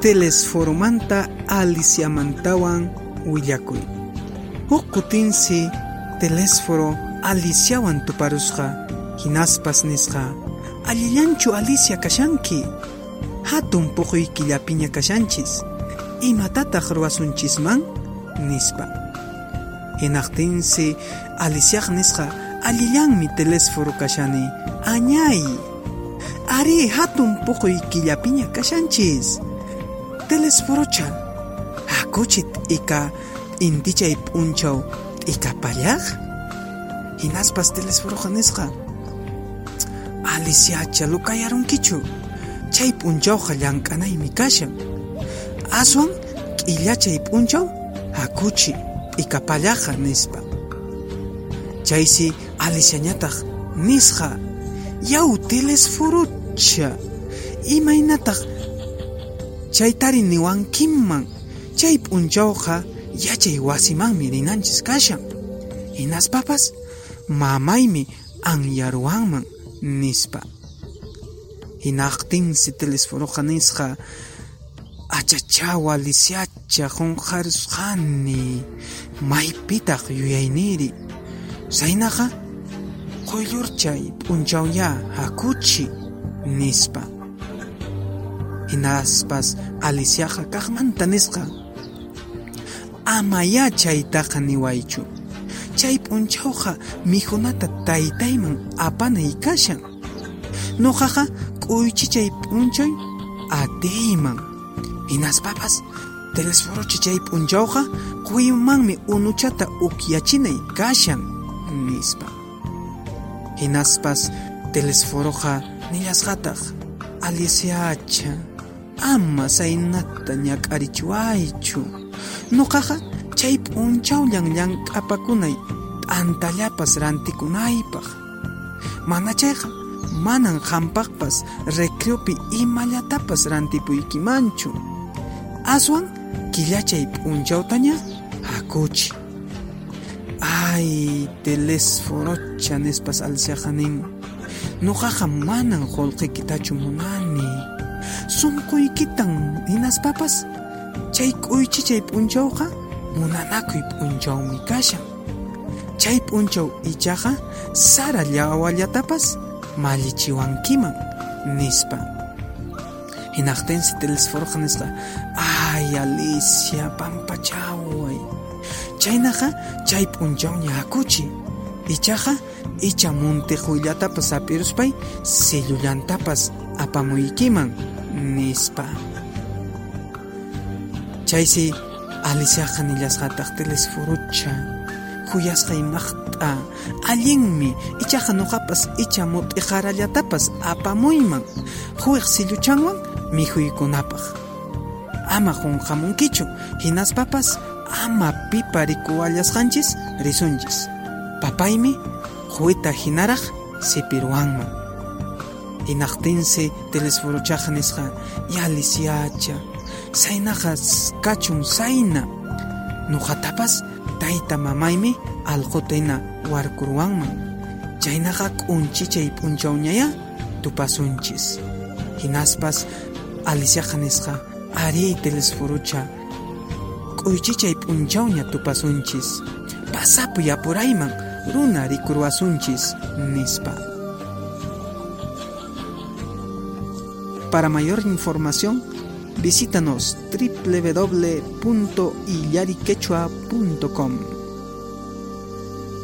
telesforomanta Aliciamantawan willakuy. Huk kutinsi telesforo Aliciawan tuparusqa hinaspas nisqa. Allillanchu Alicia kashanki. Hatun puquy killapiña kashanchis. Imatataq ruwasunchisman nispa. Hinaqtinsi Aliciaq nisqa allillanmi telesforo kashani añay. Ari hatun puquy killapiña kashanchis telesforocha hakuchit ika intichay p'unchaw t'ikapallaq hinaspas telesforoqa nisqa Aliciacha lukayarunkichu chay p'unchawqa llank'anaymi kashan aswan k'illachay p'unchaw hakuchi t'ikapallaqa nispa chaysi Aliciañataq nisqa yaw telesforocha imaynataq chaytari niwankiman chay p'unchawqa yachay wasimanmi rinanchis kashan. Hinaspapas mamaymi anyaruwanman nispa. Hinaqtinsi telesforoqa nisqa achachawa Aliciacha qunqarisqani maypitaq yuyayniri. Saynaqa quyllurchay p'unchawya hakuchi nispa hinaspas Aliciaqa kaqmanta nisqa amaya chaytaqa niwaychu chay p'unchawqa mikhunata taytayman apanay kashan nuqaqa k'uychichay p'unchay atiyman hinaspapas telesforochi chay p'unchawqa quyumanmi unuchata ukyachinay kashan nispa hinaspas telesforoqa nillasqataq Aliciacha ama saynata ñak'arichiwaychu nuqaqa chay p'unchawllan llank'apakunay t'antallapas rantikunaypaq mana chayqa manan qampaqpas recreopi imallatapas rantipuykimanchu. Aswan killachay p'unchawtaña hakuchi ay telesforocha nispas Aliciaqa nin nuqaqa manan qullqikitachu munani. Sunquykitan hinaspapas chay k'uychichay p'unchawqa munanakuy p'unchawmi kashan. Chay p'unchaw ichaqa sara llawallatapas mallichiwankiman nispa. Hinaqtinsi telesforoqa nisqa. Ay Alicia pampachaway chaynaqa chay p'unchawña hakuchi ichaqa icha muntiquyllatapas sapiruspay sillullantapas apamuykiman nispa. Chaysi Aliciaqa nillasqataq telesforocha khuyasqa imaqt'a allinmi ichaqa nuqapas icha mut'iqarallatapas apamuyman huiq silluchanwan mikhuykunapaq ama qunqamunkichu hinaspapas ama pipa rikuwallasqanchis risunchis papaymi quwita hinaraq sipiruwanman hinaqtinsi telesforochaqa nisqa ya Aliciacha saynaqa kachun sayna nuqatapas tayta mamaymi allquta hina warkurwanman chaynaqa k'unchichay p'unchawñaya tupasunchis. Hinaspas Aliciaqa nisqa ari telesforocha k'uychichay p'unchawña tupasunchis. Pasapuy apurayman nispa Para mayor información, visítanos www.illariquechua.com.